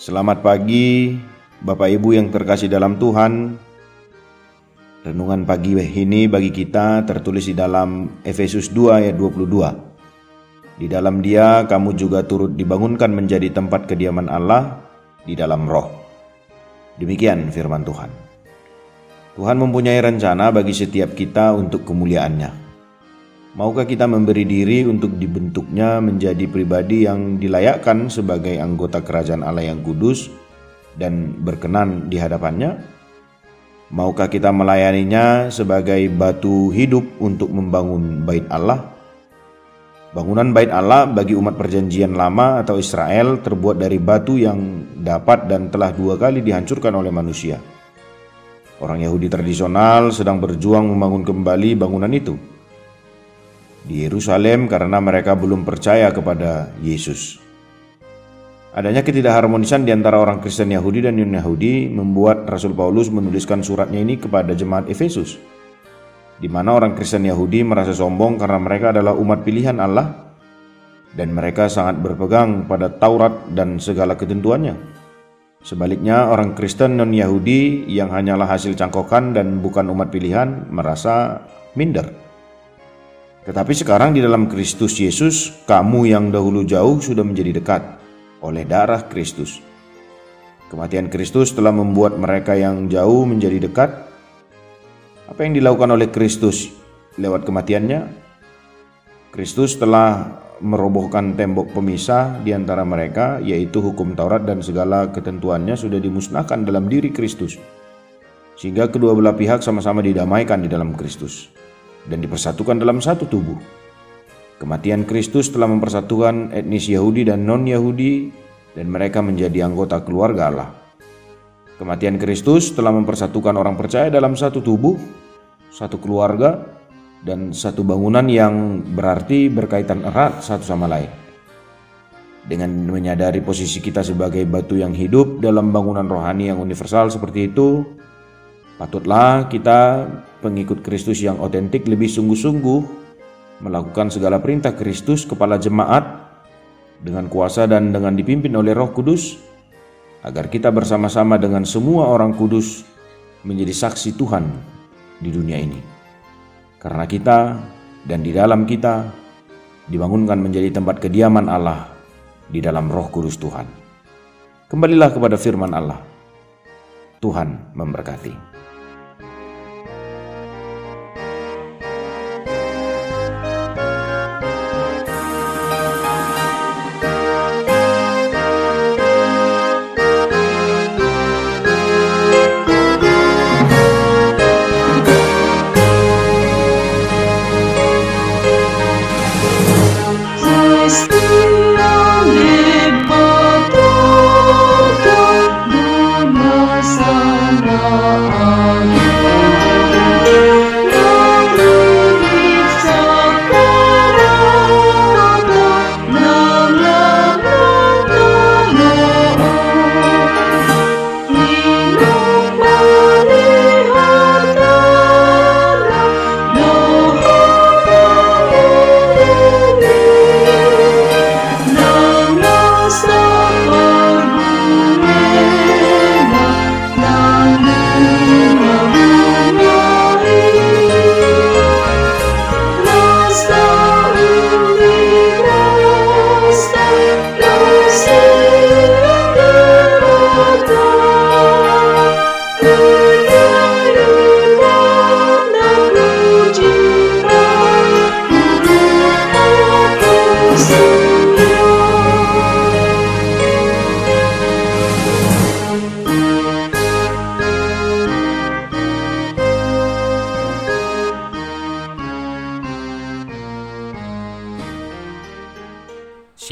Selamat pagi, Bapak Ibu yang terkasih dalam Tuhan. Renungan pagi ini bagi kita tertulis di dalam Efesus 2 ayat 22. Di dalam dia kamu juga turut dibangunkan menjadi tempat kediaman Allah di dalam roh. Demikian firman Tuhan. Tuhan mempunyai rencana bagi setiap kita untuk kemuliaannya. Maukah kita memberi diri untuk dibentuknya menjadi pribadi yang dilayakkan sebagai anggota kerajaan Allah yang kudus dan berkenan di hadapannya? Maukah kita melayaninya sebagai batu hidup untuk membangun bait Allah? Bangunan bait Allah bagi umat perjanjian lama atau Israel terbuat dari batu yang dapat dan telah dua kali dihancurkan oleh manusia. Orang Yahudi tradisional sedang berjuang membangun kembali bangunan itu di Yerusalem karena mereka belum percaya kepada Yesus. Adanya ketidakharmonisan di antara orang Kristen Yahudi dan non-Yahudi membuat Rasul Paulus menuliskan suratnya ini kepada jemaat Efesus, di mana orang Kristen Yahudi merasa sombong karena mereka adalah umat pilihan Allah dan mereka sangat berpegang pada Taurat dan segala ketentuannya. Sebaliknya, orang Kristen non-Yahudi yang hanyalah hasil cangkokan dan bukan umat pilihan merasa minder. Tetapi sekarang di dalam Kristus Yesus, kamu yang dahulu jauh sudah menjadi dekat oleh darah Kristus. Kematian Kristus telah membuat mereka yang jauh menjadi dekat. Apa yang dilakukan oleh Kristus lewat kematiannya? Kristus telah merobohkan tembok pemisah di antara mereka, yaitu hukum Taurat dan segala ketentuannya sudah dimusnahkan dalam diri Kristus. Sehingga kedua belah pihak sama-sama didamaikan di dalam Kristus dan dipersatukan dalam satu tubuh. Kematian Kristus telah mempersatukan etnis Yahudi dan non-Yahudi dan mereka menjadi anggota keluarga Allah. Kematian Kristus telah mempersatukan orang percaya dalam satu tubuh, satu keluarga, dan satu bangunan yang berarti berkaitan erat satu sama lain. Dengan menyadari posisi kita sebagai batu yang hidup dalam bangunan rohani yang universal seperti itu, Patutlah kita pengikut Kristus yang otentik lebih sungguh-sungguh melakukan segala perintah Kristus kepala jemaat dengan kuasa dan dengan dipimpin oleh Roh Kudus agar kita bersama-sama dengan semua orang kudus menjadi saksi Tuhan di dunia ini. Karena kita dan di dalam kita dibangunkan menjadi tempat kediaman Allah di dalam Roh Kudus Tuhan. Kembalilah kepada firman Allah. Tuhan memberkati.